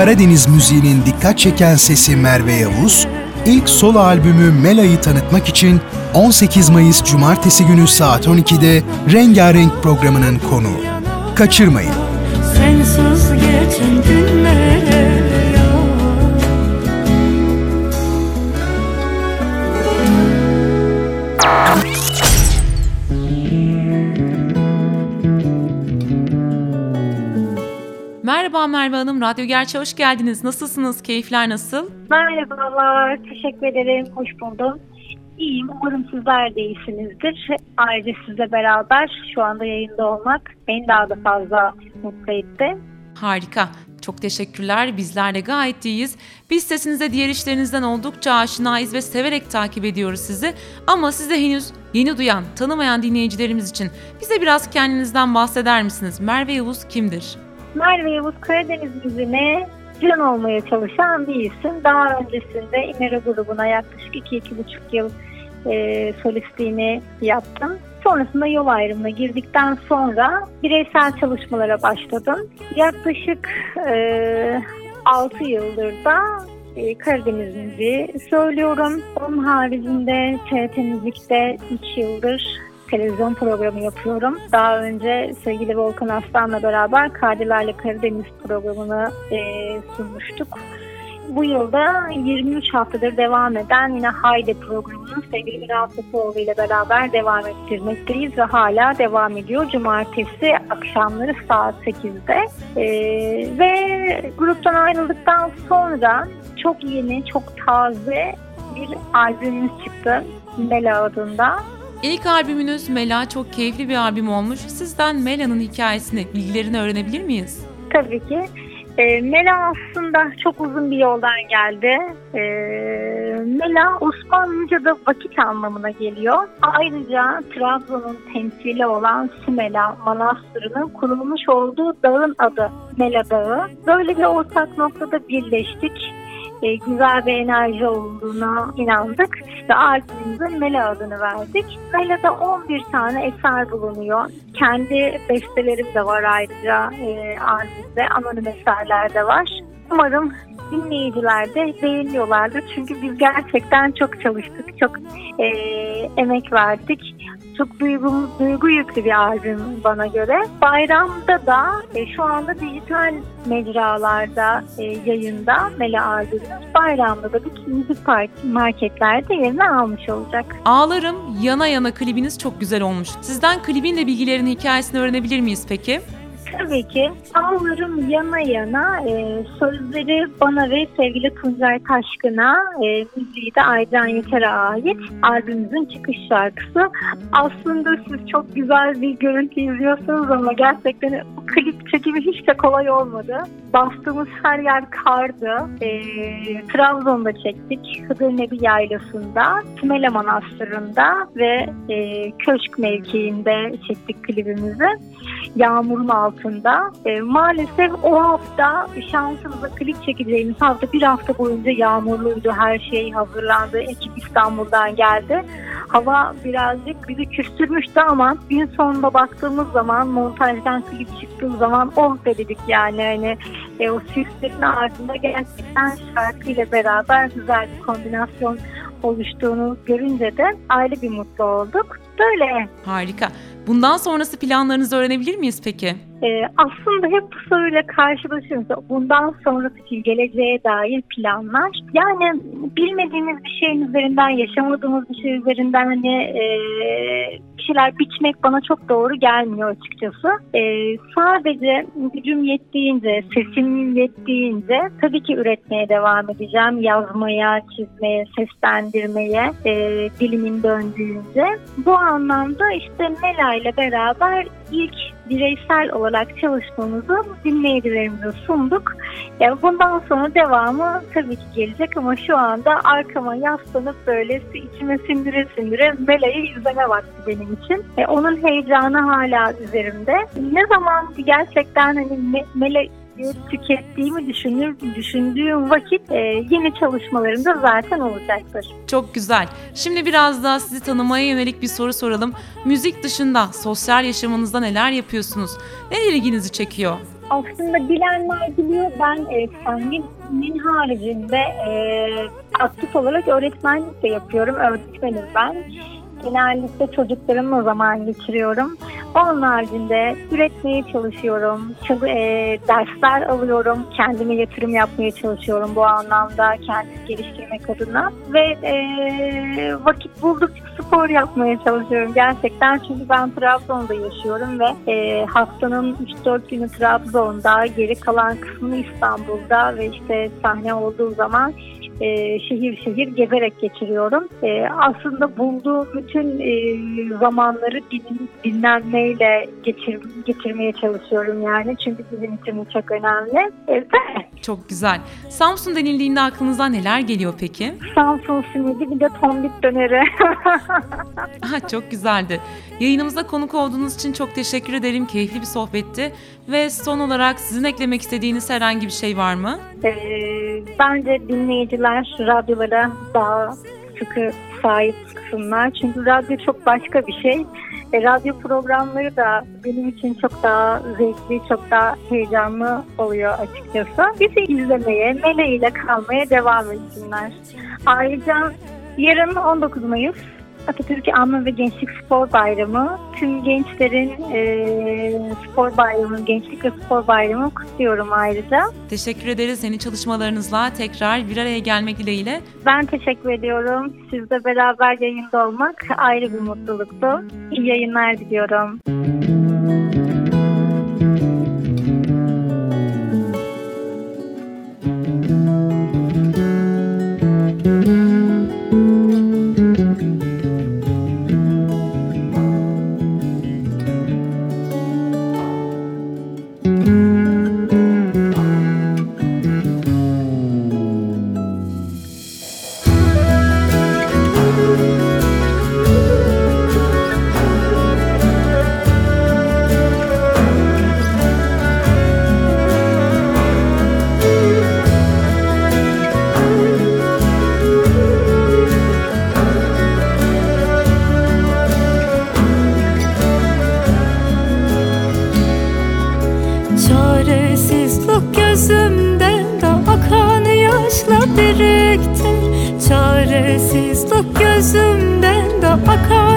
Karadeniz müziğinin dikkat çeken sesi Merve Yavuz, ilk solo albümü Mela'yı tanıtmak için 18 Mayıs Cumartesi günü saat 12'de Rengarenk programının konuğu. Kaçırmayın. Sensiz geçen Merhaba Merve Hanım, Radyo Gerçi hoş geldiniz. Nasılsınız? Keyifler nasıl? Merhabalar, teşekkür ederim. Hoş buldum. İyiyim, umarım sizler de iyisinizdir. Ayrıca sizle beraber şu anda yayında olmak beni daha da fazla mutlu etti. Harika. Çok teşekkürler. Bizler de gayet iyiyiz. Biz sesinize diğer işlerinizden oldukça aşinayız ve severek takip ediyoruz sizi. Ama size henüz yeni duyan, tanımayan dinleyicilerimiz için bize biraz kendinizden bahseder misiniz? Merve Yavuz kimdir? Merve Yavuz Karadeniz müziğine can olmaya çalışan bir isim. Daha öncesinde İmera grubuna yaklaşık 2-2,5 yıl e, solistliğini yaptım. Sonrasında yol ayrımına girdikten sonra bireysel çalışmalara başladım. Yaklaşık e, 6 yıldır da e, Karadeniz müziği söylüyorum. Onun haricinde TRT Müzik'te 3 yıldır televizyon programı yapıyorum. Daha önce sevgili Volkan Aslan'la beraber Kardilerle Karadeniz programını e, sunmuştuk. Bu yılda 23 haftadır devam eden yine Hayde programını sevgili Miral Sofuoğlu ile beraber devam ettirmekteyiz ve hala devam ediyor. Cumartesi akşamları saat 8'de. Ee, ve gruptan ayrıldıktan sonra çok yeni, çok taze bir albümümüz çıktı. Mela adında. İlk albümünüz Mela çok keyifli bir albüm olmuş. Sizden Mela'nın hikayesini, bilgilerini öğrenebilir miyiz? Tabii ki. E, Mela aslında çok uzun bir yoldan geldi. E, Mela Osmanlıca'da vakit anlamına geliyor. Ayrıca Trabzon'un temsili olan Simela Manastırı'nın kurulmuş olduğu dağın adı Mela Dağı. Böyle bir ortak noktada birleştik e, güzel bir enerji olduğuna inandık ve albümümüze Mela adını verdik. Mela'da 11 tane eser bulunuyor. Kendi bestelerim de var ayrıca e, albümde. Anonim eserler de var. Umarım dinleyiciler de beğeniyorlardır. Çünkü biz gerçekten çok çalıştık, çok e, emek verdik çok duygu, duygu yüklü bir albüm bana göre. Bayramda da e, şu anda dijital mecralarda e, yayında Mele albümümüz. Bayramda da bütün müzik marketlerde yerini almış olacak. Ağlarım Yana Yana klibiniz çok güzel olmuş. Sizden klibin de bilgilerini, hikayesini öğrenebilir miyiz peki? Tabii ki. Ağlarım yana yana e, sözleri bana ve sevgili Tuncay Taşkın'a e, müziği de Aycan Yeter'e ait albümümüzün çıkış şarkısı. Aslında siz çok güzel bir görüntü izliyorsunuz ama gerçekten bu klip çekimi hiç de kolay olmadı. Bastığımız her yer kardı. E, Trabzon'da çektik. Hıdırnebi Yaylası'nda, Tümele Manastırı'nda ve e, Köşk mevkiinde çektik klibimizi. Yağmurun altında. E, maalesef o hafta şansımıza klip çekeceğimiz hafta bir hafta boyunca yağmurluydu. Her şey hazırlandı. Ekip İstanbul'dan geldi. Hava birazcık bizi küstürmüştü ama gün sonunda baktığımız zaman montajdan klip çıktığı zaman oh dedik yani hani e, o süslerin ardında gerçekten şarkıyla beraber güzel bir kombinasyon oluştuğunu görünce de ayrı bir mutlu olduk. Böyle. Harika. Bundan sonrası planlarınızı öğrenebilir miyiz peki? Ee, aslında hep bu soruyla karşılaşıyoruz. Bundan sonrası geleceğe dair planlar. Yani bilmediğimiz bir şeyin üzerinden, yaşamadığımız bir şey üzerinden hani e, bir şeyler biçmek bana çok doğru gelmiyor açıkçası. E, sadece gücüm yettiğince, sesim yettiğince tabii ki üretmeye devam edeceğim. Yazmaya, çizmeye, seslendirmeye, e, dilimin döndüğünce. Bu anlamda işte Mela ile beraber ilk bireysel olarak çalışmamızı dinleyicilerimize sunduk. Yani bundan sonra devamı tabii ki gelecek ama şu anda arkama yaslanıp böyle içime sindire sindire Mela'yı izleme vakti benim için. E, onun heyecanı hala üzerimde. Ne zaman gerçekten hani Mela tükettiğimi düşünür, düşündüğüm vakit e, yeni çalışmalarımda zaten olacaktır. Çok güzel. Şimdi biraz daha sizi tanımaya yönelik bir soru soralım. Müzik dışında sosyal yaşamınızda neler yapıyorsunuz? Ne ilginizi çekiyor? aslında bilenler biliyor. Ben e, sahnenin haricinde e, aktif olarak öğretmenlik de yapıyorum. Öğretmenim ben. Genellikle çocuklarımla zaman geçiriyorum. Onun haricinde üretmeye çalışıyorum. Çal- e, dersler alıyorum. Kendime yatırım yapmaya çalışıyorum bu anlamda. Kendimi geliştirmek adına. Ve e, vakit buldukça spor yapmaya çalışıyorum gerçekten. Çünkü ben Trabzon'da yaşıyorum ve e, haftanın 3-4 günü Trabzon'da, geri kalan kısmını İstanbul'da ve işte sahne olduğu zaman e, şehir şehir gezerek geçiriyorum. E, aslında bulduğum bütün e, zamanları din, dinlenmeyle geçir, geçirmeye çalışıyorum yani. Çünkü bizim için çok önemli. Evet. Çok güzel. Samsun denildiğinde aklınıza neler geliyor peki? Samsun simidi bir de tombik döneri. Aha, çok güzeldi. Yayınımıza konuk olduğunuz için çok teşekkür ederim. Keyifli bir sohbetti. Ve son olarak sizin eklemek istediğiniz herhangi bir şey var mı? e, bence dinleyiciler radyolara daha sıkı sahip çıksınlar. Çünkü radyo çok başka bir şey. E, radyo programları da benim için çok daha zevkli, çok daha heyecanlı oluyor açıkçası. Bizi izlemeye, meleğiyle kalmaya devam etsinler. Ayrıca yarın 19 Mayıs Atatürk Anma ve Gençlik Spor Bayramı. Tüm gençlerin e, spor bayramı, gençlik ve spor bayramı kutluyorum ayrıca. Teşekkür ederiz. Yeni çalışmalarınızla tekrar bir araya gelmek dileğiyle. Ben teşekkür ediyorum. Sizle beraber yayında olmak ayrı bir mutluluktu. İyi yayınlar diliyorum. Çaresizlik yaşla birikti Çaresizlik gözümde de akan